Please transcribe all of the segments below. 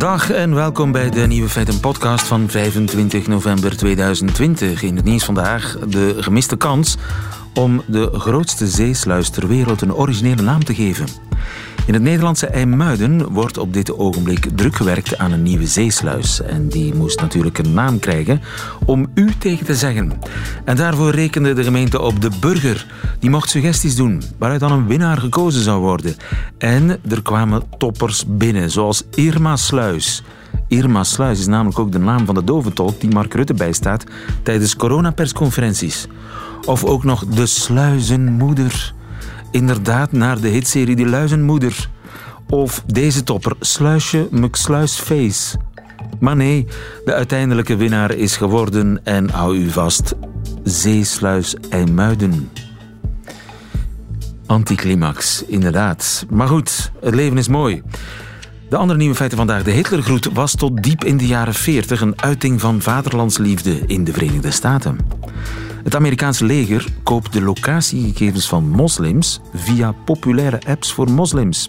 Dag en welkom bij de Nieuwe Feiten podcast van 25 november 2020. In het nieuws vandaag de gemiste kans om de grootste zeesluis ter wereld een originele naam te geven. In het Nederlandse IJmuiden wordt op dit ogenblik druk gewerkt aan een nieuwe zeesluis. En die moest natuurlijk een naam krijgen om u tegen te zeggen. En daarvoor rekende de gemeente op de burger. Die mocht suggesties doen, waaruit dan een winnaar gekozen zou worden. En er kwamen toppers binnen, zoals Irma Sluis. Irma Sluis is namelijk ook de naam van de doventolk die Mark Rutte bijstaat tijdens coronapersconferenties. Of ook nog de sluizenmoeder inderdaad naar de hitserie De Luizenmoeder. Of deze topper, Sluisje McSluisface. Maar nee, de uiteindelijke winnaar is geworden en hou u vast, Zeesluis IJmuiden. Anticlimax, inderdaad. Maar goed, het leven is mooi. De andere nieuwe feiten vandaag. De Hitlergroet was tot diep in de jaren 40 een uiting van vaderlandsliefde in de Verenigde Staten. Het Amerikaanse leger koopt de locatiegegevens van moslims via populaire apps voor moslims.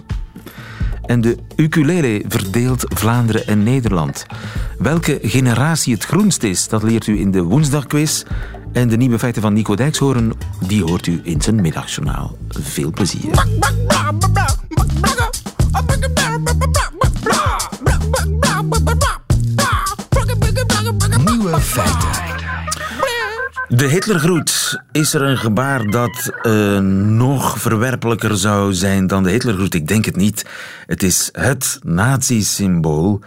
En de ukulele verdeelt Vlaanderen en Nederland. Welke generatie het groenst is, dat leert u in de woensdagquiz. En de nieuwe feiten van Nico Dijkshoorn, die hoort u in zijn middagjournaal. Veel plezier. Nieuwe feiten. De Hitlergroet. Is er een gebaar dat uh, nog verwerpelijker zou zijn dan de Hitlergroet? Ik denk het niet. Het is het nazi-symbool.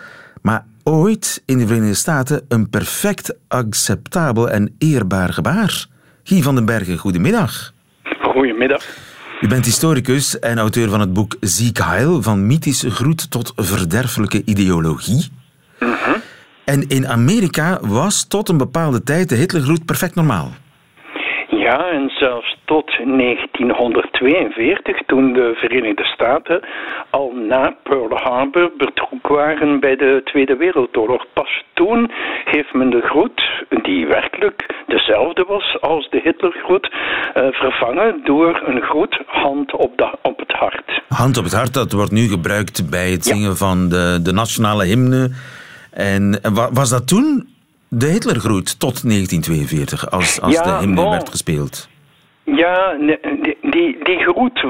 Maar ooit in de Verenigde Staten een perfect acceptabel en eerbaar gebaar. Guy van den Bergen, goedemiddag. Goedemiddag. U bent historicus en auteur van het boek Ziek Heil, van mythische groet tot verderfelijke ideologie. Mhm. En in Amerika was tot een bepaalde tijd de Hitlergroet perfect normaal. Ja, en zelfs tot 1942, toen de Verenigde Staten al na Pearl Harbor betrokken waren bij de Tweede Wereldoorlog. Pas toen heeft men de groet, die werkelijk dezelfde was als de Hitlergroet, uh, vervangen door een groet hand op, de, op het hart. Hand op het hart, dat wordt nu gebruikt bij het zingen ja. van de, de nationale hymne. En was dat toen de Hitlergroet tot 1942, als, als ja, de hymne werd gespeeld? Ja, die, die, die groet.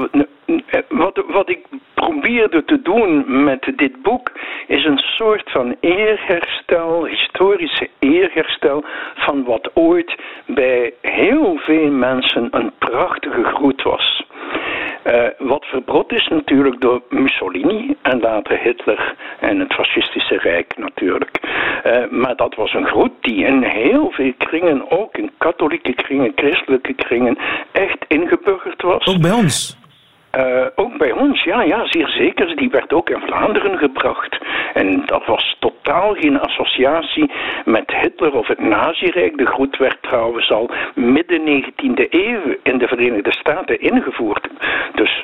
Wat, wat ik probeerde te doen met dit boek is een soort van eerherstel, historische eerherstel van wat ooit bij heel veel mensen een prachtige groet was. Uh, wat verbrod is natuurlijk door Mussolini en later Hitler en het fascistische Rijk natuurlijk. Uh, maar dat was een groet die in heel veel kringen, ook in katholieke kringen, christelijke kringen, echt ingeburgerd was. Ook bij ons? Uh, ook bij ons, ja, ja, zeer zeker. Die werd ook in Vlaanderen gebracht. En dat was totaal geen associatie met Hitler of het Nazirijk. De groet werd trouwens al midden 19e eeuw in de Verenigde Staten ingevoerd. Dus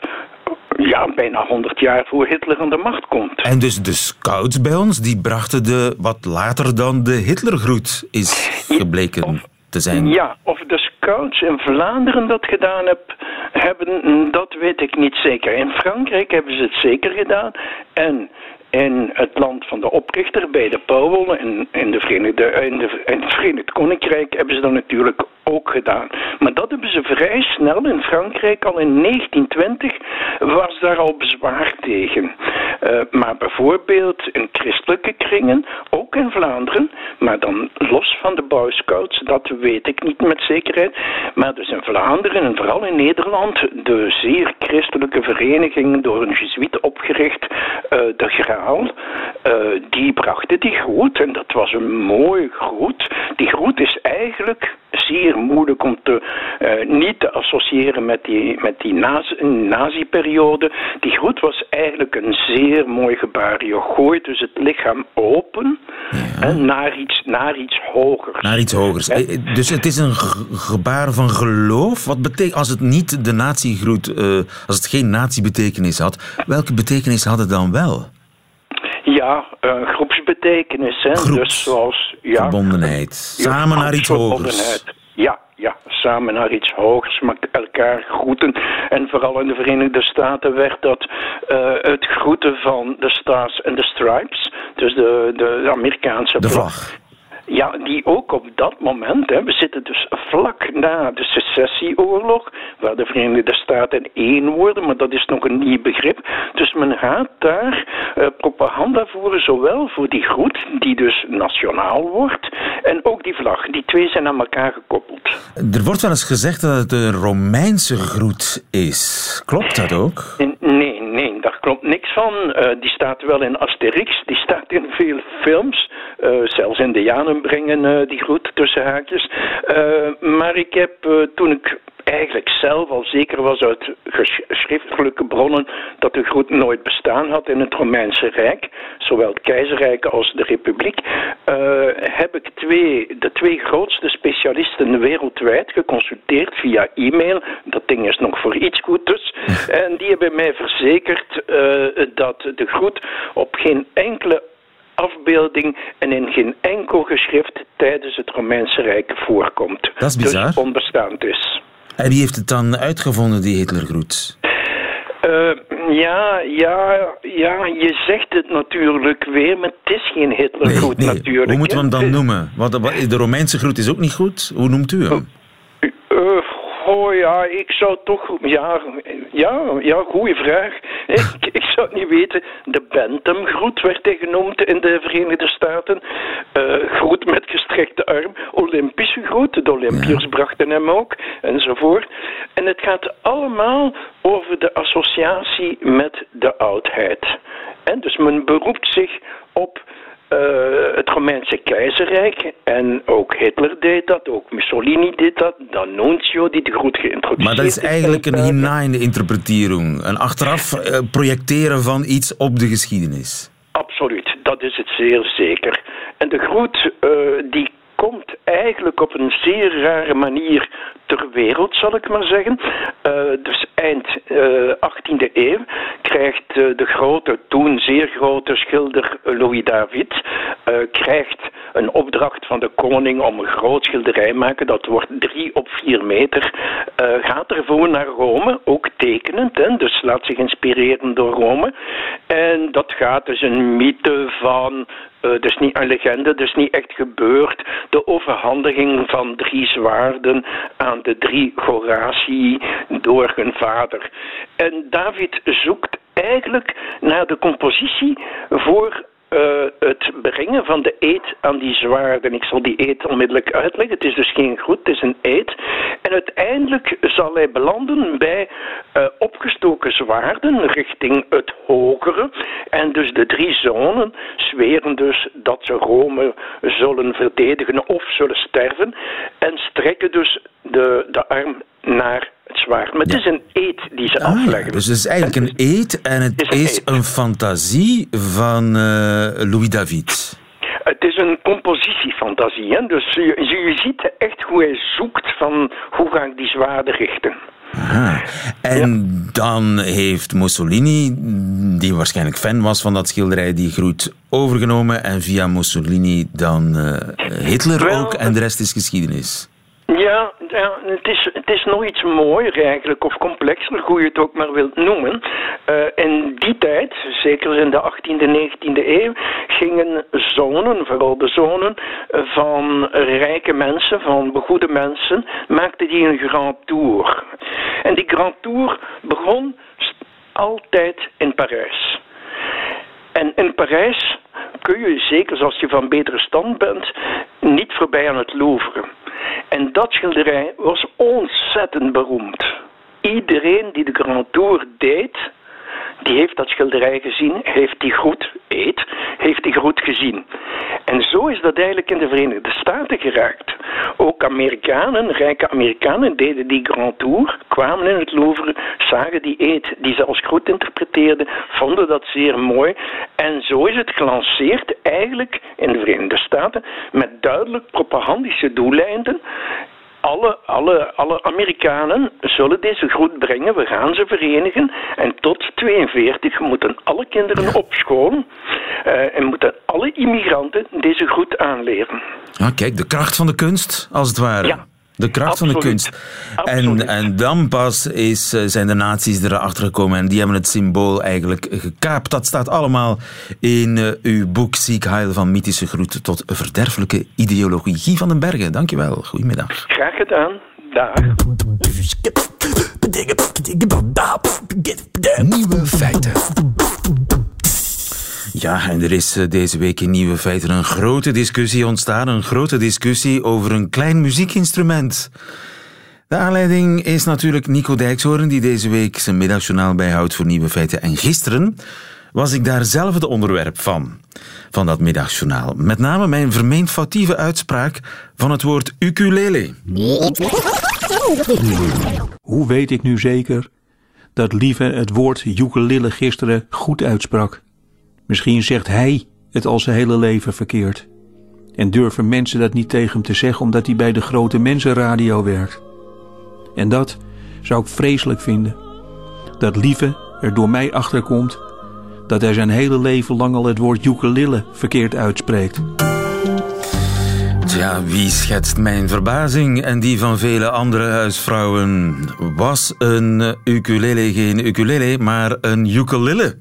ja, bijna 100 jaar voor Hitler aan de macht komt. En dus de scouts bij ons, die brachten de, wat later dan de Hitlergroet is gebleken. Of, te zijn. Ja, of de scouts in Vlaanderen dat gedaan heb, hebben, dat weet ik niet zeker. In Frankrijk hebben ze het zeker gedaan. En in het land van de oprichter, bij de Powell, in, in, de Verenigde, in, de, in het Verenigd Koninkrijk, hebben ze dat natuurlijk ook gedaan. Maar dat hebben ze vrij snel in Frankrijk, al in 1920, was daar al bezwaar tegen. Uh, maar bijvoorbeeld in christelijke kringen, ook in Vlaanderen, maar dan los van de Boy dat weet ik niet met zekerheid. Maar dus in Vlaanderen en vooral in Nederland, de zeer christelijke vereniging door een jezuïet opgericht, uh, de Graal, uh, die brachten die groet en dat was een mooi groet. Die groet is eigenlijk zeer moeilijk om te, uh, niet te associëren met die, met die nazi-periode. Die groet was eigenlijk een zeer mooi gebaar. Je gooit dus het lichaam open Ja. en naar, iets, naar iets hogers. Naar iets hogers. Eh, Dus het is een ge- gebaar van geloof. Wat betekent als het niet de natiegroet, eh als het geen nazi-betekenis had, welke betekenis had het dan wel? Ja, uh, groepsbetekenis. Hè? Groeps- Dus zoals... Ja, Verbondenheid. Ja, Samen naar iets hogers. Ja, ja, samen naar iets hogers, maar elkaar groeten. En vooral in de Verenigde Staten werd dat uh, het groeten van de Stars en de Stripes, dus de, de Amerikaanse de vlag. Ja, die ook op dat moment, hè, we zitten dus vlak na de secessieoorlog, waar de Verenigde Staten één worden, maar dat is nog een nieuw begrip. Dus men gaat daar uh, propaganda voeren, zowel voor die groet, die dus nationaal wordt, en ook die vlag. Die twee zijn aan elkaar gekoppeld. Er wordt wel eens gezegd dat het een Romeinse groet is. Klopt dat ook? Nee, nee, daar klopt niks van. Uh, die staat wel in Asterix, die staat in veel films. Uh, zelfs Indianen brengen uh, die groet tussen haakjes. maar ik heb toen ik eigenlijk zelf al zeker was uit geschriftelijke bronnen dat de groet nooit bestaan had in het Romeinse Rijk, zowel het keizerrijk als de republiek, uh, heb ik twee, de twee grootste specialisten wereldwijd geconsulteerd via e-mail. Dat ding is nog voor iets goed dus. En die hebben mij verzekerd uh, dat de groet op geen enkele afbeelding en in geen enkel geschrift tijdens het Romeinse Rijk voorkomt. Dat is bizar. Dus onbestaand is. En wie heeft het dan uitgevonden, die Hitlergroet? Uh, ja, ja, ja, je zegt het natuurlijk weer, maar het is geen Hitlergroet nee, nee. natuurlijk. Hoe moeten we hem dan noemen? Want de Romeinse groet is ook niet goed. Hoe noemt u hem? Oh ja, ik zou toch. Ja, ja, ja goede vraag. Ik, ik zou het niet weten. De Bantam-groet werd hij genoemd in de Verenigde Staten. Uh, groet met gestrekte arm. Olympische groet. De Olympiërs brachten hem ook. Enzovoort. En het gaat allemaal over de associatie met de oudheid. En dus men beroept zich op uh, het Romeinse keizerrijk. En ook Hitler deed dat, ook Mussolini deed dat, D'Annunzio die de groet geïntroduceerd Maar dat is eigenlijk een hinein interpretering. Een achteraf uh, projecteren van iets op de geschiedenis. Absoluut, dat is het zeer zeker. En de groet uh, die komt eigenlijk op een zeer rare manier ter wereld, zal ik maar zeggen. Uh, dus eind uh, eh, 18e eeuw krijgt uh, de grote, toen zeer grote schilder Louis David krijgt een opdracht van de koning om een groot schilderij te maken. Dat wordt drie op vier meter. gaat ervoor naar Rome, ook tekenend, hè, dus laat zich inspireren door Rome. En dat gaat dus een mythe van uh, dus niet een legende, dus niet echt gebeurd. De overhandiging van drie zwaarden aan de drie Horatii door hun vader. En David zoekt eigenlijk naar de compositie voor uh, het brengen van de eet aan die zwaarden. Ik zal die eet onmiddellijk uitleggen. Het is dus geen goed, het is een eet. En uiteindelijk zal hij belanden bij uh, opgestoken zwaarden richting het hogere. En dus de drie zonen zweren dus dat ze Rome zullen verdedigen of zullen sterven. En strekken dus de, de arm naar het zwaard. Maar het is een eet die ze ah, afleggen. Dus het is eigenlijk een eet en het, is, een, is een, fantasie van uh, Louis David. Het is een compositiefantasie. Hè? Dus je, je ziet echt hoe hij zoekt van hoe ga ik die zwaarden richten. Aha. En dan heeft Mussolini, die waarschijnlijk fan was van dat schilderij, die groet overgenomen. En via Mussolini dan uh, Hitler Wel, ook. En de rest is geschiedenis. Ja, ja het, is, het is nog iets mooier eigenlijk, of complexer, hoe je het ook maar wilt noemen. Uh, in die tijd, zeker in de 18e, 19e eeuw, gingen zonen, vooral de zonen van rijke mensen, van begoede mensen, maakten die een grand tour. En die grand tour begon altijd in Parijs. En in Parijs kun je, zeker als je van betere stand bent, niet voorbij aan het Louvre. En dat schilderij was ontzettend beroemd. Iedereen die de Grand Tour deed, die heeft dat schilderij gezien, heeft die goed, eet, heeft die goed gezien. En zo is dat eigenlijk in de Verenigde Staten geraakt. Ook Amerikanen, rijke Amerikanen, deden die Grand Tour, kwamen in het Louvre, zagen die eet die ze als goed interpreteerden, vonden dat zeer mooi. En zo is het gelanceerd eigenlijk in de Verenigde Staten met duidelijk propagandische doeleinden alle, alle, alle Amerikanen zullen deze groet brengen. We gaan ze verenigen. En tot 42 moeten alle kinderen op school uh, en moeten alle immigranten deze groet aanleren. Ah, kijk, de kracht van de kunst, als het ware. Ja. De kracht van de kunst. En, en dan pas is, eh, zijn de nazi's erachter gekomen en die hebben het symbool eigenlijk gekaapt. Dat staat allemaal in uh, uw boek Ziek Heil van mythische groet tot verderfelijke ideologie. Guy van den Bergen, dankjewel. Goedemiddag. Graag gedaan. Dag. Nieuwe feiten. Ja, en er is eh, deze week in Nieuwe Feiten een grote discussie ontstaan. Een grote discussie over een klein muziekinstrument. De aanleiding is natuurlijk Nico Dijkshoorn, die deze week zijn middagjournaal bijhoudt voor Nieuwe Feiten. En gisteren was ik daar zelf het onderwerp van, van dat middagjournaal. Met name mijn vermeend foutieve uitspraak van het woord ukulele. Hoe weet ik nu zeker dat Lieve het woord ukulele gisteren goed uitsprak? Misschien zegt hij het al zijn hele leven verkeerd. En durven mensen dat niet tegen hem te zeggen omdat hij bij de grote mensenradio werkt. En dat zou ik vreselijk vinden. Dat Lieve er door mij achterkomt dat hij zijn hele leven lang al het woord ukulele verkeerd uitspreekt. Ja, wie schetst mijn verbazing en die van vele andere huisvrouwen? Was een ukulele geen ukulele, maar een ukulele?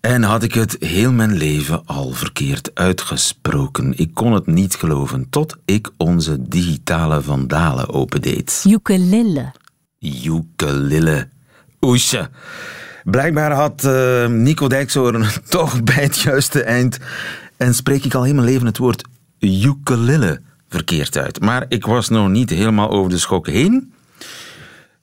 En had ik het heel mijn leven al verkeerd uitgesproken. Ik kon het niet geloven tot ik onze digitale vandalen opendeed. Ukulele. Ukulele. Oesje. Blijkbaar had uh, Nico Dijkshoorn toch bij het juiste eind. En spreek ik al heel mijn leven het woord ukulele verkeerd uit. Maar ik was nog niet helemaal over de schok heen.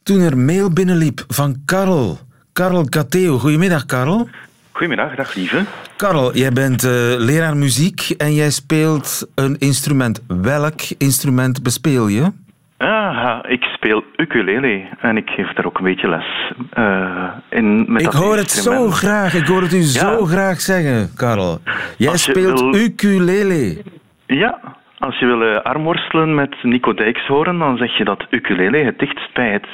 Toen er mail binnenliep van Karel. Karel Kateo. Goedemiddag, Karel. Goedemiddag, dag lieve. Karel, jij bent uh, leraar muziek en jij speelt een instrument. Welk instrument bespeel je? Aha, ik speel ukulele en ik geef daar ook een beetje les. Uh, in, met ik hoor het zo graag, ik hoor het u zo graag zeggen, Karel. Jij speelt wil... ukulele. Ja, als je wil uh, armworstelen met Nico Dijkshoorn, dan zeg je dat ukulele het dichtst bij het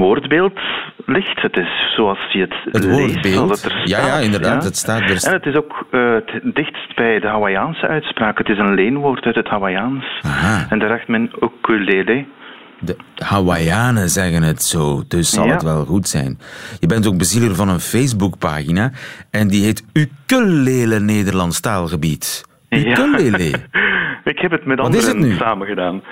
woordbeeld ligt. Het is zoals je het, het leest. Het ja, ja, inderdaad. Het staat er. En het is ook uh, het dichtst bij de Hawaïaanse uitspraak. Het is een leenwoord uit het Hawaïaans. En daar zegt men ukulele. De Hawaiianen zeggen het zo, dus zal het wel goed zijn. Je bent ook bezieler van een Facebookpagina en die heet Ukulele Nederlands Taalgebied. Ukulele. Ja. Ik heb het met anderen samen gedaan.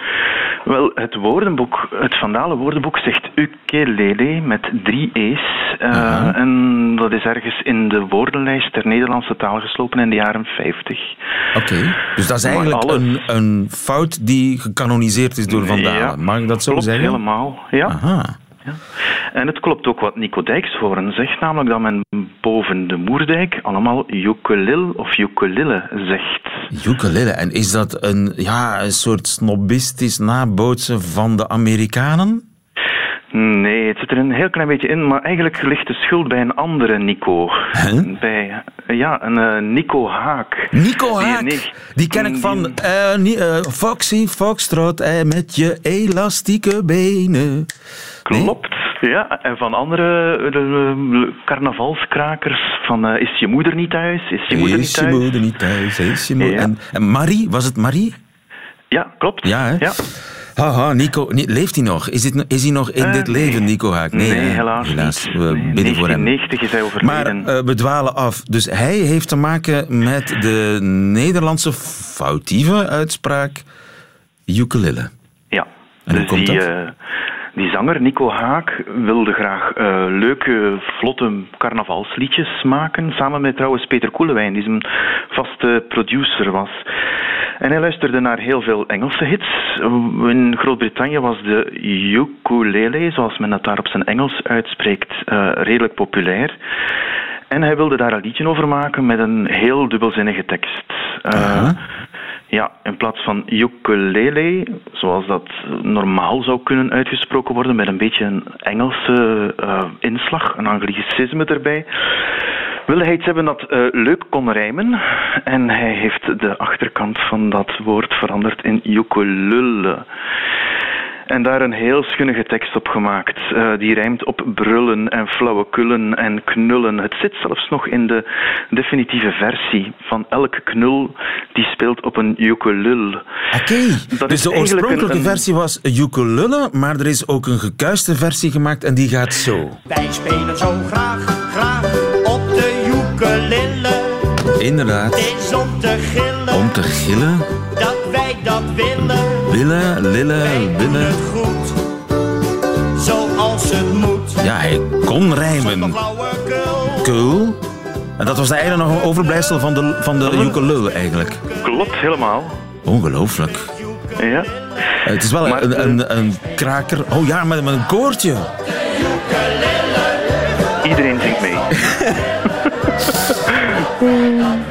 Wel, het woordenboek, het Vandalen woordenboek zegt ukulele met drie e's. Uh, En dat is ergens in de woordenlijst der Nederlandse taal geslopen in de jaren 50. Oké, dus dat is eigenlijk een, een fout die gecanoniseerd is door Vandalen. Ja, Mag ik dat zo klopt zeggen? helemaal, ja. Aha. En het klopt ook wat Nico Dijkshoorn zegt, namelijk dat men boven de Moerdijk allemaal ukulil of ukulille zegt. Ukulele, en is dat een, ja, een soort snobistisch nabootsen van de Amerikanen? Nee, het zit er een heel klein beetje in, maar eigenlijk ligt de schuld bij een andere Nico. Huh? Bij, ja, een uh, Nico Haak. Nico Haak? Die, die ken ik van uh, uh, Foxy Foxtrot met je elastieke benen. Klopt, nee? ja. En van andere de, carnavalskrakers van Is je moeder niet thuis? Is je moeder is niet thuis? Je moeder niet thuis? Is je moeder... Ja. En, en Marie, was het Marie? Ja, klopt. Ja, hè? Ja. Haha, Nico, leeft hij nog? Is, dit, is hij nog in uh, dit nee. leven, Nico Haak? Nee, nee helaas, helaas. Niet. We nee, bidden voor hem. 90 is hij overleden. Maar uh, we dwalen af. Dus hij heeft te maken met de Nederlandse foutieve uitspraak ukulele. Ja. En dus hoe komt die, dat? Die zanger, Nico Haak, wilde graag leuke, vlotte carnavalsliedjes maken. Samen met trouwens Peter Koelewijn, die zijn vaste producer was. En hij luisterde naar heel veel Engelse hits. In Groot-Brittannië was de ukulele, zoals men dat daar op zijn Engels uitspreekt, uh, redelijk populair. En hij wilde daar een liedje over maken met een heel dubbelzinnige tekst. Uh, ja, in plaats van ukulele, zoals dat normaal zou kunnen uitgesproken worden, met een beetje een Engelse uh, inslag, een anglicisme erbij, wilde hij iets hebben dat uh, leuk kon rijmen. En hij heeft de achterkant van dat woord veranderd in ukulele. En daar een heel schunnige tekst op gemaakt. Uh, die rijmt op brullen en flauwekullen en knullen. Het zit zelfs nog in de definitieve versie. Van elke knul die speelt op een ukulele. Oké, dus de oorspronkelijke versie was ukulele, maar er is ook een gekuiste versie gemaakt en die gaat zo. Wij spelen zo graag, graag op de ukulele. Inderdaad. Het is om te gillen. Om te gillen? Dat wij dat willen. Wij willen. het goed. Zoals het moet. Ja, hij kon rijmen. Cool. En dat was eigenlijk nog een overblijfsel van de, van de ukulele eigenlijk. Klopt, helemaal. Ongelooflijk. Ja. Het is wel Maar, een, eh, een, een kraker. Oh ja, met, met een koortje. Iedereen zingt mee.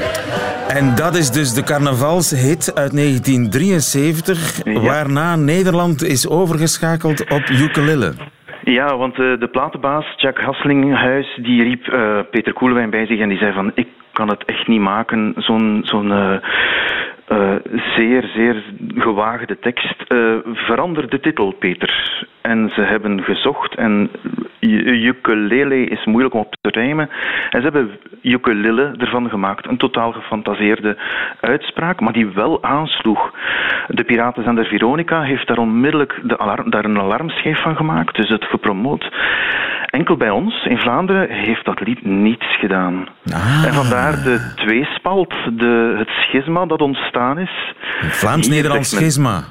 En dat is dus de carnavalshit uit 1973, Ja. waarna Nederland is overgeschakeld op ukulele. Ja, want eh, de platenbaas Jack Hasselinghuis die riep eh, Peter Koelewijn bij zich en die zei van ik kan het echt niet maken, zo'n zo'n eh, zeer, zeer gewaagde tekst. Verander de titel, Peter. En ze hebben gezocht en ukulele is moeilijk om op te rijmen. En ze hebben ukulele ervan gemaakt. Een totaal gefantaseerde uitspraak, maar die wel aansloeg. De piratenzender Veronica heeft daar onmiddellijk de alarm, daar een alarmschijf van gemaakt, dus het gepromoot. Enkel bij ons, in Vlaanderen, heeft dat lied niets gedaan. Ah. En vandaar de tweespalt, de, het schisma dat ontstaan is. Vlaams-Nederlands schisma.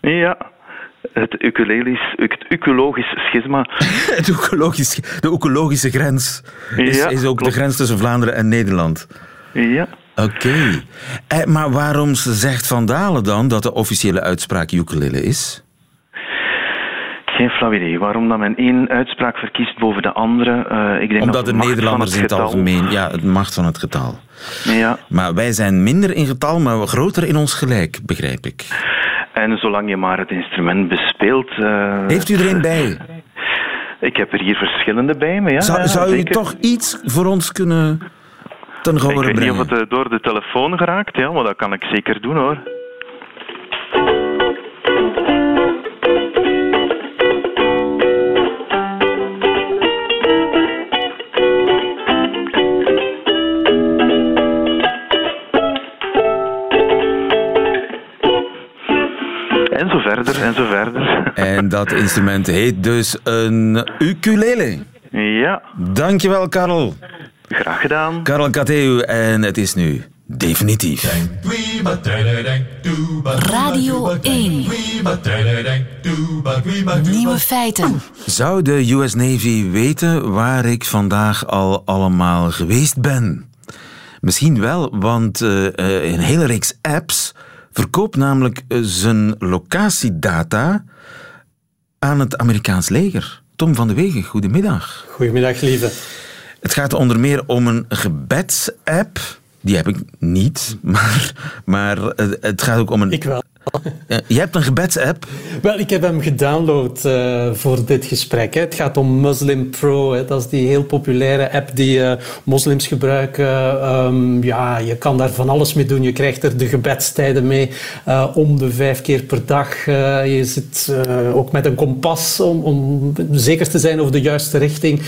Ja, het, het ecologisch schisma. Het ecologisch, de ecologische grens is, Ja, is ook klopt. de grens tussen Vlaanderen en Nederland. Ja. Oké. Eh, maar waarom zegt Van Dalen dan dat de officiële uitspraak ukulele is? Geen flauw idee. Waarom dat men één uitspraak verkiest boven de andere? Eh, ik denk Omdat dat de van Nederlanders in het algemeen... Ja, het macht van het getal. Ja, Maar wij zijn minder in getal, maar groter in ons gelijk, begrijp ik. En zolang je maar het instrument bespeelt... eh, Heeft u er een bij? Ik heb er hier verschillende bij me, ja. Zou, zou u zeker. toch iets voor ons kunnen ten Ik gehore weet niet brengen? of het eh, door de telefoon geraakt, ja, maar dat kan ik zeker doen, hoor. Zo verder, en zo verder. En dat instrument heet dus een ukulele. Ja, Dankjewel, Karel. graag gedaan. Karel Kateu, en het is nu definitief. Radio 1. Nieuwe feiten. Zou de US Navy weten waar ik vandaag al allemaal geweest ben? Misschien wel, want eh, eh, een hele reeks apps verkoopt namelijk eh, zijn locatiedata aan het Amerikaans leger. Tom van de Wegen, goedemiddag. Goedemiddag, lieve. Het gaat onder meer om een gebedsapp. Die heb ik niet, maar, maar eh, het gaat ook om een... Ik wel. Je hebt een gebedsapp. Wel, ik heb hem gedownload eh, voor dit gesprek. Hè. Het gaat om Muslim Pro. Hè. Dat is die heel populaire app die eh, moslims gebruiken. Ehm, ja, je kan daar van alles mee doen. Je krijgt er de gebedstijden mee eh, om de vijf keer per dag. Je zit ook met een kompas om, om zeker te zijn over de juiste richting.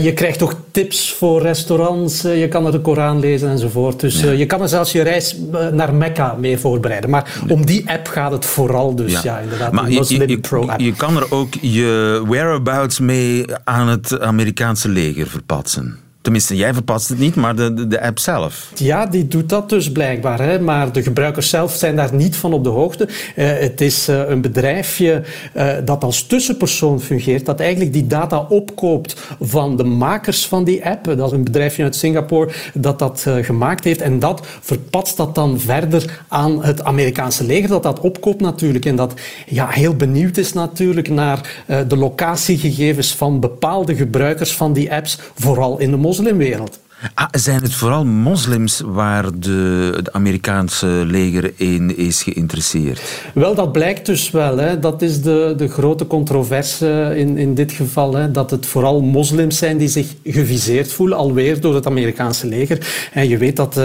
Je krijgt ook tips voor restaurants. Je kan er de Koran lezen enzovoort. Dus je kan er zelfs je reis naar Mekka mee voorbereiden. Maar om die app gaat het vooral. Dus ja, inderdaad, Maar je, Muslim je, je, Pro app. je kan er ook je whereabouts mee aan het Amerikaanse leger verpatsen. Tenminste, jij verpatst het niet, maar de, de, de app zelf. Ja, die doet dat dus blijkbaar. Hè? Maar de gebruikers zelf zijn daar niet van op de hoogte. Eh, het is eh, een bedrijfje eh, dat als tussenpersoon fungeert, dat eigenlijk die data opkoopt van de makers van die app. Dat is een bedrijfje uit Singapore dat dat gemaakt heeft. En dat verpatst dat dan verder aan het Amerikaanse leger, dat dat opkoopt natuurlijk. En dat ja, heel benieuwd is natuurlijk naar de locatiegegevens van bepaalde gebruikers van die apps, vooral in de moslimwereld. Ah, zijn het vooral moslims waar de, het Amerikaanse leger in is geïnteresseerd? Wel, dat blijkt dus wel. Hè. Dat is de, de grote controverse in, in dit geval. Hè. Dat het vooral moslims zijn die zich geviseerd voelen, alweer door het Amerikaanse leger. En je weet dat uh,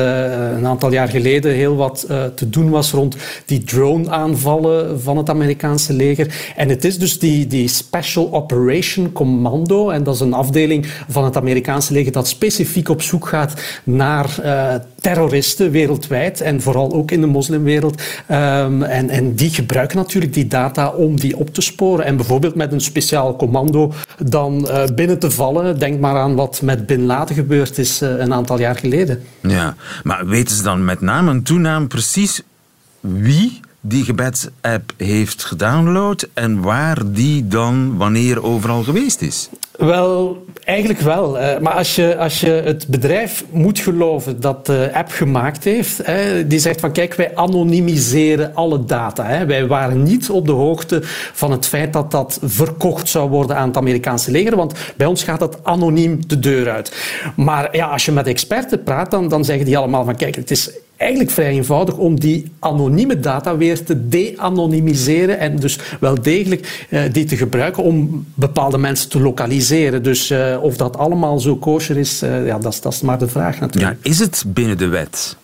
een aantal jaar geleden heel wat uh, te doen was rond die drone-aanvallen van het Amerikaanse leger. En het is dus die, die Special Operation Commando. En dat is een afdeling van het Amerikaanse leger dat specifiek op zoek gaat naar uh, terroristen wereldwijd en vooral ook in de moslimwereld. Um, en, en die gebruiken natuurlijk die data om die op te sporen. En bijvoorbeeld met een speciaal commando dan uh, binnen te vallen. Denk maar aan wat met Bin Laden gebeurd is uh, een aantal jaar geleden. Ja, maar weten ze dan met naam en toenaam precies wie die gebedsapp heeft gedownload en waar die dan wanneer overal geweest is? Wel, eigenlijk wel. Maar als je, als je het bedrijf moet geloven dat de app gemaakt heeft, die zegt van kijk, wij anonimiseren alle data. Wij waren niet op de hoogte van het feit dat dat verkocht zou worden aan het Amerikaanse leger, want bij ons gaat dat anoniem de deur uit. Maar ja, als je met experten praat, dan, dan zeggen die allemaal van kijk, het is eigenlijk vrij eenvoudig om die anonieme data weer te de-anonymiseren en dus wel degelijk uh, die te gebruiken om bepaalde mensen te lokaliseren. Dus uh, of dat allemaal zo kosher is, uh, ja, dat, dat is maar de vraag natuurlijk. Ja, is het binnen de wet?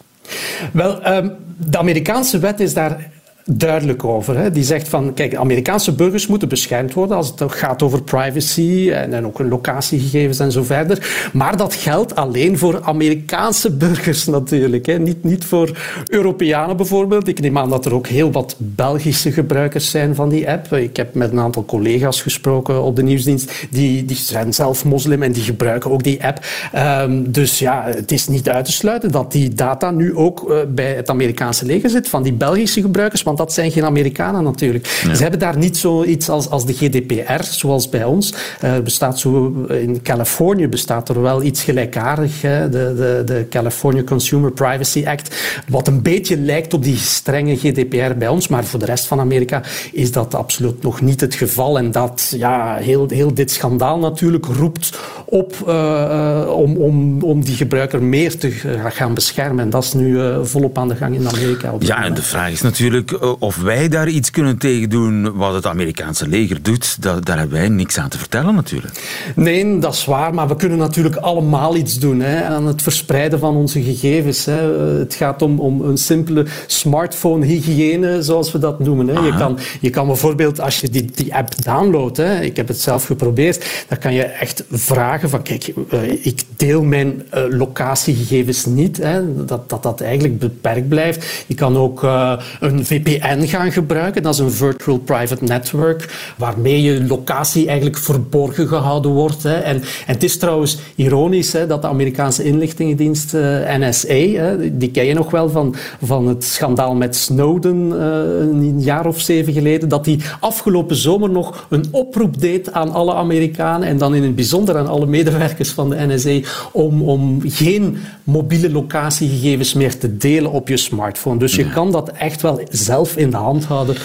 Wel, um, de Amerikaanse wet is daar duidelijk over. Hè. Die zegt van, kijk, Amerikaanse burgers moeten beschermd worden als het gaat over privacy en, ook locatiegegevens en zo verder. Maar dat geldt alleen voor Amerikaanse burgers natuurlijk. Hè. Niet, niet voor Europeanen bijvoorbeeld. Ik neem aan dat er ook heel wat Belgische gebruikers zijn van die app. Ik heb met een aantal collega's gesproken op de nieuwsdienst. Die, die zijn zelf moslim en die gebruiken ook die app. Um, dus ja, het is niet uit te sluiten dat die data nu ook uh, bij het Amerikaanse leger zit van die Belgische gebruikers. Want dat zijn geen Amerikanen natuurlijk. Ja. Ze hebben daar niet zoiets als, als de GDPR, zoals bij ons. Uh, bestaat zo, in Californië bestaat er wel iets gelijkaardig, hè? De, de, de California Consumer Privacy Act, wat een beetje lijkt op die strenge GDPR bij ons, maar voor de rest van Amerika is dat absoluut nog niet het geval. En dat, ja, heel, heel dit schandaal natuurlijk roept op uh, om, om, om die gebruiker meer te gaan beschermen. En dat is nu uh, volop aan de gang in Amerika. Ja, en de vraag is natuurlijk of wij daar iets kunnen tegen doen wat het Amerikaanse leger doet, dat, daar hebben wij niks aan te vertellen natuurlijk. Nee, dat is waar, maar we kunnen natuurlijk allemaal iets doen hè, aan het verspreiden van onze gegevens. Hè. Het gaat om, om een simpele smartphone-hygiëne, zoals we dat noemen. Hè. Je, kan, je kan bijvoorbeeld, als je die, die app downloadt, hè, ik heb het zelf geprobeerd, dan kan je echt vragen van, kijk, uh, ik deel mijn uh, locatiegegevens niet, hè, dat, dat dat eigenlijk beperkt blijft. Je kan ook uh, een VPN gaan gebruiken. Dat is een Virtual Private Network, waarmee je locatie eigenlijk verborgen gehouden wordt. Hè. En, en het is trouwens ironisch hè, dat de Amerikaanse inlichtingendienst uh, NSA, hè, die ken je nog wel van, van het schandaal met Snowden uh, een jaar of zeven geleden, dat die afgelopen zomer nog een oproep deed aan alle Amerikanen en dan in het bijzonder aan alle medewerkers van de NSA om, om geen mobiele locatiegegevens meer te delen op je smartphone. Dus je kan dat echt wel zelf in de hand houden.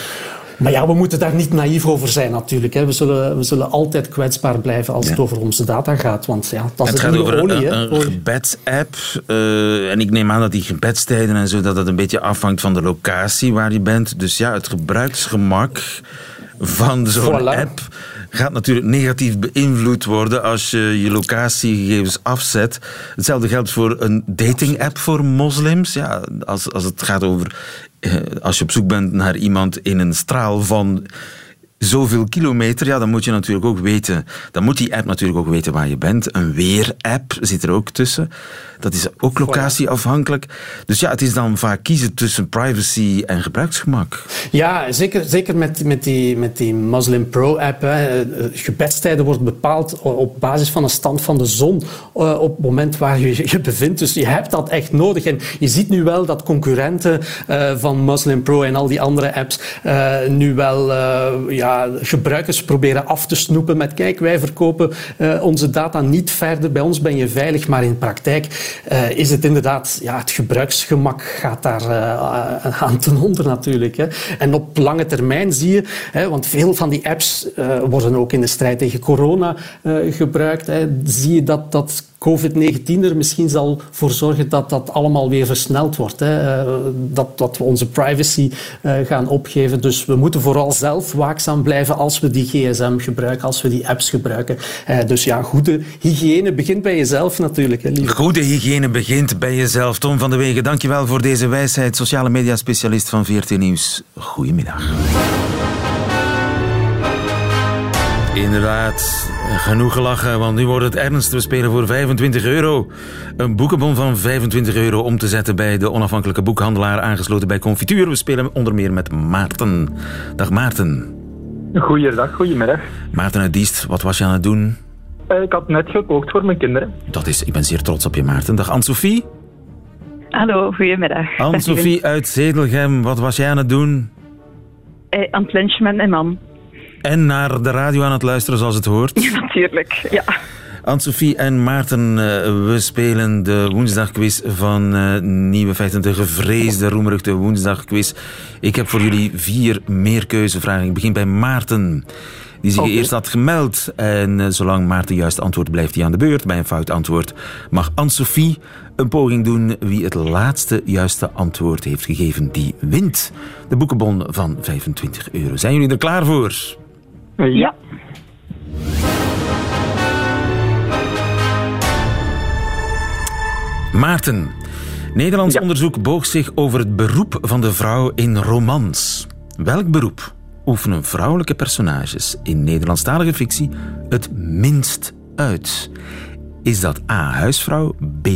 Maar ja, we moeten daar niet naïef over zijn natuurlijk. Hè. We, zullen, we zullen altijd kwetsbaar blijven als ja. het over onze data gaat. Want ja, dat is het gaat over olie, een, een gebedsapp. Uh, en ik neem aan dat die gebedstijden en zo, dat dat een beetje afhangt van de locatie waar je bent. Dus ja, het gebruiksgemak van zo'n voilà. app gaat natuurlijk negatief beïnvloed worden als je je locatiegegevens afzet. Hetzelfde geldt voor een dating-app voor moslims. Ja, als, als het gaat over als je op zoek bent naar iemand in een straal van zoveel kilometer, ja, dan moet je natuurlijk ook weten, dan moet die app natuurlijk ook weten waar je bent. Een weer-app zit er ook tussen. Dat is ook locatieafhankelijk. Dus ja, het is dan vaak kiezen tussen privacy en gebruiksgemak. Ja, zeker, zeker met, met, die, met die Muslim Pro-app. Gebedstijden wordt bepaald op basis van een stand van de zon uh, op het moment waar je je bevindt. Dus je hebt dat echt nodig. En je ziet nu wel dat concurrenten uh, van Muslim Pro en al die andere apps nu wel ja, gebruikers proberen af te snoepen met kijk, wij verkopen onze data niet verder. Bij ons ben je veilig, maar in praktijk uh, is het inderdaad, ja, het gebruiksgemak gaat daar uh, aan ten onder natuurlijk. Hè. En op lange termijn zie je, hè, want veel van die apps worden ook in de strijd tegen corona gebruikt, hè, zie je dat dat COVID-19 er misschien zal voor zorgen dat dat allemaal weer versneld wordt. Hè. Uh, dat, dat we onze privacy uh, gaan opgeven. Dus we moeten vooral zelf waakzaam blijven als we die gsm gebruiken, als we die apps gebruiken. Uh, dus ja, goede hygiëne begint bij jezelf natuurlijk. Hè, goede hygiëne begint bij jezelf. Tom van de Wegen, dankjewel voor deze wijsheid. Sociale media specialist van VRT Nieuws. Goedemiddag. Inderdaad, genoeg gelachen, want nu wordt het ernst. We spelen voor 25 euro. Een boekenbon van 25 euro om te zetten bij de onafhankelijke boekhandelaar aangesloten bij Confituur. We spelen onder meer met Maarten. Dag Maarten. Goeiedag, goedemiddag. Maarten uit Diest, wat was je aan het doen? Uh, ik had net gekookt voor mijn kinderen. Dat is, ik ben zeer trots op je Maarten. Dag Anne-Sophie. Hallo, goedemiddag. Anne-Sophie uit Zedelgem, wat was jij aan het doen? Uh, aan het lunchen met mijn man. En naar de radio aan het luisteren zoals het hoort. Ja, natuurlijk, ja. Anne-Sophie en Maarten, eh, we spelen de woensdagquiz van uh, Nieuwe Feiten. De gevreesde, roemruchte woensdagquiz. Ik heb voor jullie vier meerkeuzevragen. Ik begin bij Maarten. Die zich eerst had gemeld. En uh, zolang Maarten juist antwoord blijft hij aan de beurt. Bij een fout antwoord mag Anne-Sophie een poging doen. Wie het laatste juiste antwoord heeft gegeven, die wint. De boekenbon van 25 euro. Zijn jullie er klaar voor? Ja. Maarten. Nederlands onderzoek boog zich over het beroep van de vrouw in romans. Welk beroep oefenen vrouwelijke personages in Nederlandstalige fictie het minst uit? Is dat A. huisvrouw, B.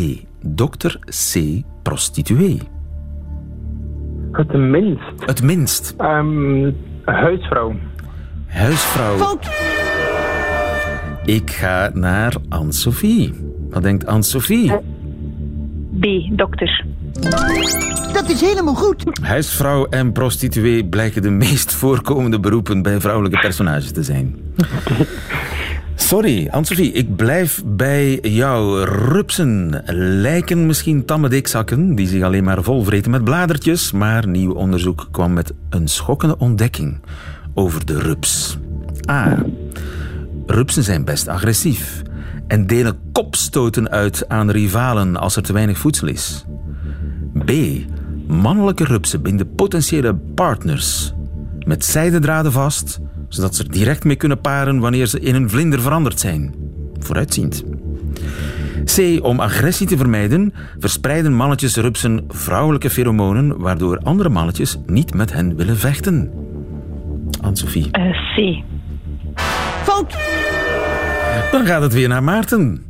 dokter, C. prostituee? Het minst? Het minst. Um, huisvrouw. Huisvrouw. Ik ga naar Anne-Sophie. Wat denkt Anne-Sophie? B, dokter. Dat is helemaal goed. Huisvrouw en prostituee blijken de meest voorkomende beroepen bij vrouwelijke personages te zijn. Sorry, Anne-Sophie, ik blijf bij jou. Rupsen lijken misschien tamme dikzakken die zich alleen maar volvreten met bladertjes, maar nieuw onderzoek kwam met een schokkende ontdekking over de rups. A. Rupsen zijn best agressief en delen kopstoten uit aan rivalen als er te weinig voedsel is. B. Mannelijke rupsen binden potentiële partners met zijdendraden vast, zodat ze er direct mee kunnen paren wanneer ze in een vlinder veranderd zijn. Vooruitziend. C. Om agressie te vermijden, verspreiden mannetjes rupsen vrouwelijke pheromonen, waardoor andere mannetjes niet met hen willen vechten. Anne-Sophie. Uh, C. Fout. Dan gaat het weer naar Maarten.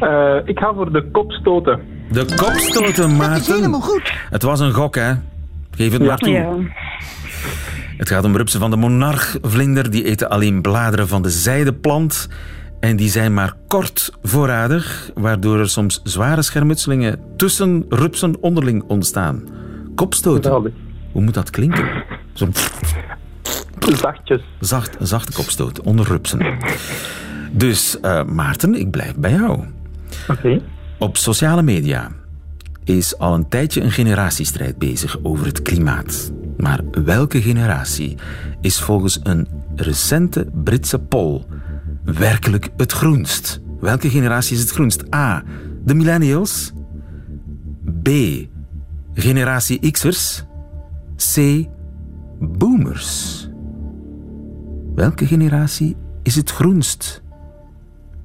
Uh, ik ga voor de kopstoten. De kopstoten, Maarten. Dat is helemaal goed. Het was een gok, hè? Geef het ja. maar toe. Ja. Het gaat om rupsen van de monarchvlinder. Die eten alleen bladeren van de zijdeplant. En die zijn maar kort voorradig, waardoor er soms zware schermutselingen tussen rupsen onderling ontstaan. Kopstoten. Hoe moet dat klinken? Zo Zachtjes. Zacht, zachte kopstoot onder rupsen. Dus uh, Maarten, ik blijf bij jou. Oké. Okay. Op sociale media is al een tijdje een generatiestrijd bezig over het klimaat. Maar welke generatie is volgens een recente Britse poll werkelijk het groenst? Welke generatie is het groenst? A. De millennials. B. Generatie X'ers. C. Boomers. Welke generatie is het groenst?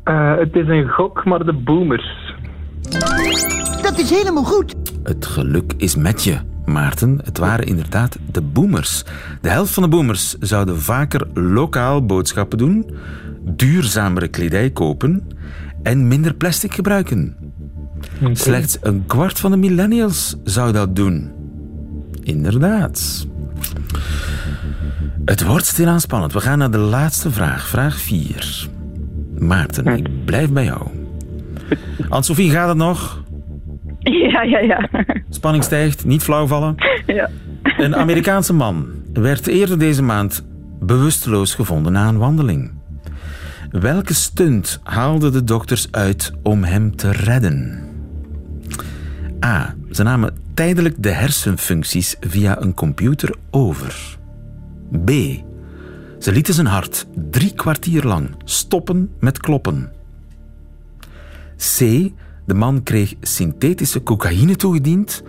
Uh, het is een gok, maar de boomers. Dat is helemaal goed. Het geluk is met je, Maarten. Het waren inderdaad de boomers. De helft van de boomers zouden vaker lokaal boodschappen doen, duurzamere kledij kopen en minder plastic gebruiken. Okay. Slechts een kwart van de millennials zou dat doen. Inderdaad. Het wordt stilaan spannend. We gaan naar de laatste vraag. Vraag 4. Maarten, ik blijf bij jou. Anne-Sophie, gaat het nog? Ja, ja, ja. Spanning stijgt, niet flauw vallen. Ja. Een Amerikaanse man werd eerder deze maand bewusteloos gevonden na een wandeling. Welke stunt haalden de dokters uit om hem te redden? A. Ze namen tijdelijk de hersenfuncties via een computer over. B. Ze lieten zijn hart drie kwartier lang stoppen met kloppen. C. De man kreeg synthetische cocaïne toegediend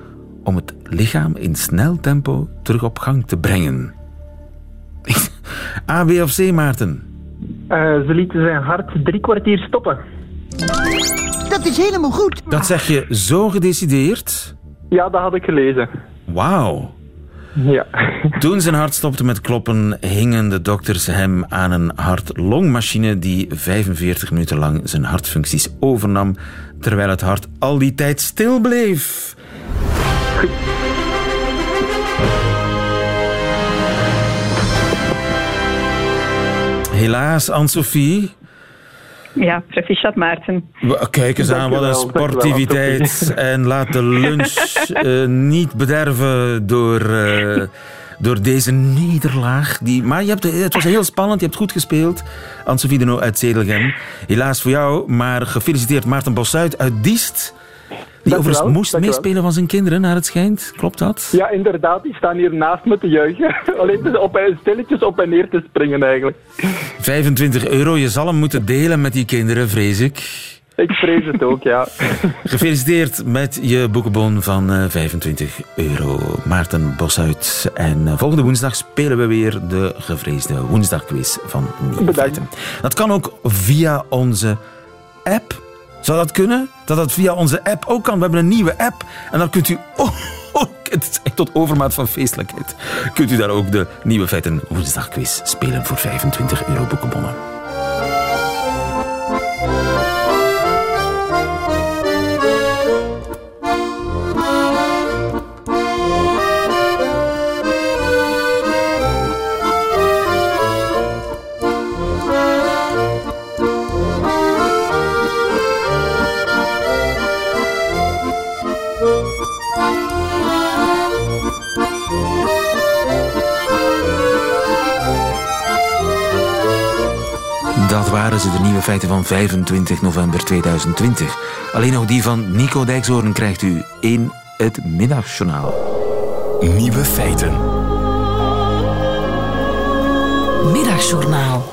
om het lichaam in snel tempo terug op gang te brengen. A, B of C, Maarten? Eh, ze lieten zijn hart drie kwartier stoppen. Dat is helemaal goed. Dat zeg je zo gedecideerd? Ja, dat had ik gelezen. Wauw. Ja. Toen zijn hart stopte met kloppen, hingen de dokters hem aan een hart-longmachine die 45 minuten lang zijn hartfuncties overnam, terwijl het hart al die tijd stil bleef. Helaas, Anne-Sophie. Ja, proficiat Maarten. Kijk eens aan, wat een sportiviteit. En laat de lunch eh, niet bederven door, eh, door deze nederlaag. Die, maar je hebt, het was heel spannend, je hebt goed gespeeld. Anne-Sophie de Noo uit Zedelgem. Helaas voor jou, maar gefeliciteerd Maarten Bossuit uit Diest. Die overigens moest meespelen van zijn kinderen, naar het schijnt. Klopt dat? Ja, inderdaad, die staan hier naast me te juichen. Alleen op, stilletjes op en neer te springen eigenlijk. 25 euro, je zal hem moeten delen met die kinderen, vrees ik. Ik vrees het ook, ja. Gefeliciteerd met je boekenbon van eh, 25 euro. Maarten Bosuit. En eh, volgende woensdag spelen we weer de gevreesde woensdagquiz van Nieuwe Bedankt. Dat kan ook via onze app. Zou dat kunnen? Dat dat via onze app ook kan. We hebben een nieuwe app. En dan kunt u... Oh, het is echt tot overmaat van feestelijkheid. Kunt u daar ook de Nieuwe Feiten woensdagquiz spelen voor 25 euro boekenbonnen. 25 november 2020. Alleen nog die van Nico Dijkshoorn krijgt u in het middagjournaal. Nieuwe feiten. Middagjournaal.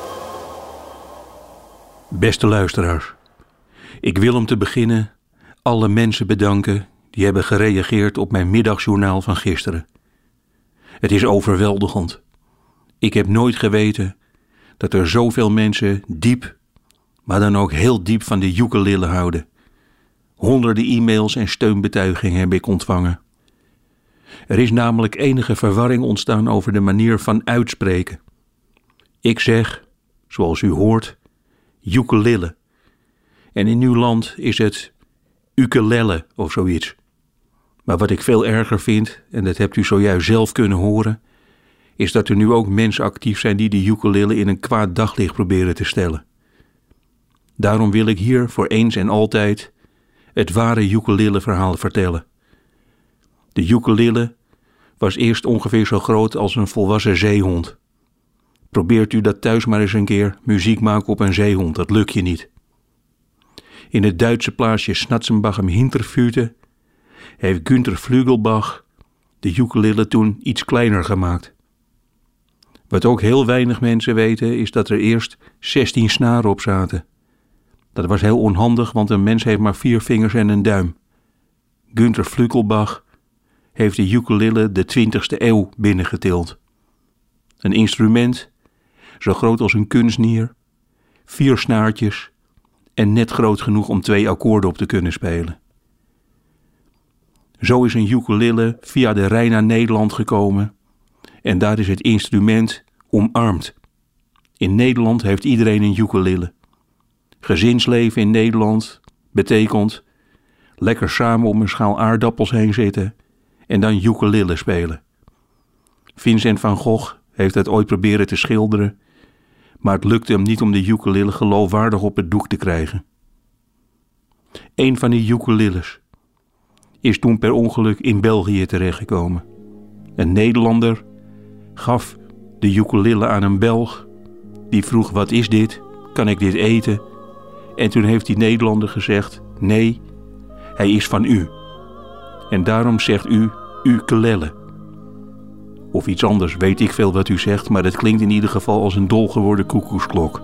Beste luisteraars, ik wil om te beginnen alle mensen bedanken die hebben gereageerd op mijn middagjournaal van gisteren. Het is overweldigend. Ik heb nooit geweten dat er zoveel mensen diep, maar dan ook heel diep van de ukulele houden. Honderden e-mails en steunbetuigingen heb ik ontvangen. Er is namelijk enige verwarring ontstaan over de manier van uitspreken. Ik zeg, zoals u hoort, ukulele. En in uw land is het ukulele of zoiets. Maar wat ik veel erger vind, en dat hebt u zojuist zelf kunnen horen, is dat er nu ook mensen actief zijn die de ukulele in een kwaad daglicht proberen te stellen. Daarom wil ik hier voor eens en altijd het ware ukulele verhaal vertellen. De ukulele was eerst ongeveer zo groot als een volwassen zeehond. Probeert u dat thuis maar eens een keer, muziek maken op een zeehond, dat lukt je niet. In het Duitse plaatsje Snatzenbach im Hinterfute heeft Günther Flügelbach de ukulele toen iets kleiner gemaakt. Wat ook heel weinig mensen weten is dat er eerst 16 snaren op zaten. Dat was heel onhandig, want een mens heeft maar vier vingers en een duim. Günther Flügelbach heeft de ukulele de 20ste eeuw binnengetild. Een instrument, zo groot als een kunstnier, vier snaartjes en net groot genoeg om twee akkoorden op te kunnen spelen. Zo is een ukulele via de Rijn naar Nederland gekomen en daar is het instrument omarmd. In Nederland heeft iedereen een ukulele. Gezinsleven in Nederland betekent lekker samen om een schaal aardappels heen zitten en dan ukulele spelen. Vincent van Gogh heeft het ooit proberen te schilderen, maar het lukte hem niet om de ukulele geloofwaardig op het doek te krijgen. Een van die ukuleles is toen per ongeluk in België terechtgekomen. Een Nederlander gaf de ukulele aan een Belg. Die vroeg: Wat is dit? Kan ik dit eten? En toen heeft die Nederlander gezegd: Nee, hij is van u. En daarom zegt u ukulele. Of iets anders, weet ik veel wat u zegt, maar het klinkt in ieder geval als een dol geworden koekoesklok.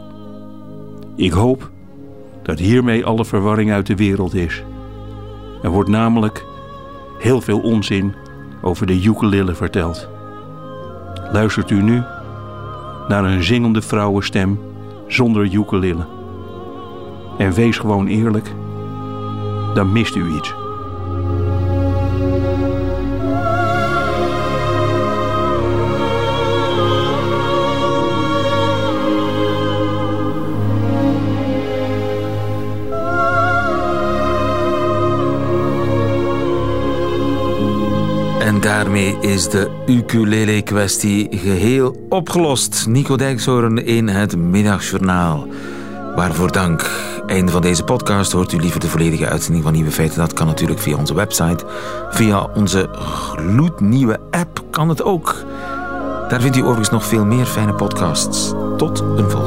Ik hoop dat hiermee alle verwarring uit de wereld is. Er wordt namelijk heel veel onzin over de ukulele verteld. Luistert u nu naar een zingende vrouwenstem zonder ukulele. En wees gewoon eerlijk, dan mist u iets. En daarmee is de ukulele-kwestie geheel opgelost. Nico Dijkshoorn in het Middagjournaal. Waarvoor dank. Einde van deze podcast hoort u liever de volledige uitzending van Nieuwe Feiten. Dat kan natuurlijk via onze website. Via onze gloednieuwe app kan het ook. Daar vindt u overigens nog veel meer fijne podcasts. Tot een volgende